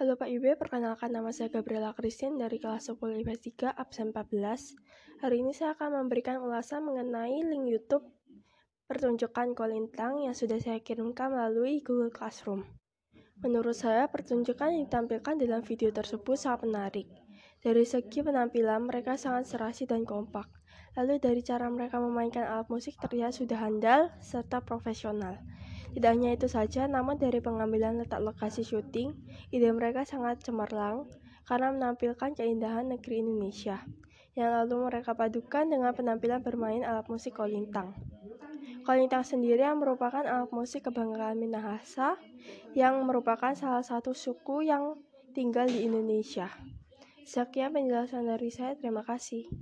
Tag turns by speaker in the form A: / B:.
A: Halo Pak Ibe, perkenalkan nama saya Gabriela Christine dari kelas 10 IPS 3 absen 14. Hari ini saya akan memberikan ulasan mengenai link YouTube pertunjukan Kolintang yang sudah saya kirimkan melalui Google Classroom. Menurut saya, pertunjukan yang ditampilkan dalam video tersebut sangat menarik. Dari segi penampilan, mereka sangat serasi dan kompak. Lalu dari cara mereka memainkan alat musik terlihat sudah handal serta profesional. Tidak hanya itu saja, namun dari pengambilan letak lokasi syuting, ide mereka sangat cemerlang karena menampilkan keindahan negeri Indonesia, yang lalu mereka padukan dengan penampilan bermain alat musik kolintang. Kolintang sendiri yang merupakan alat musik kebanggaan Minahasa, yang merupakan salah satu suku yang tinggal di Indonesia. Sekian penjelasan dari saya, terima kasih.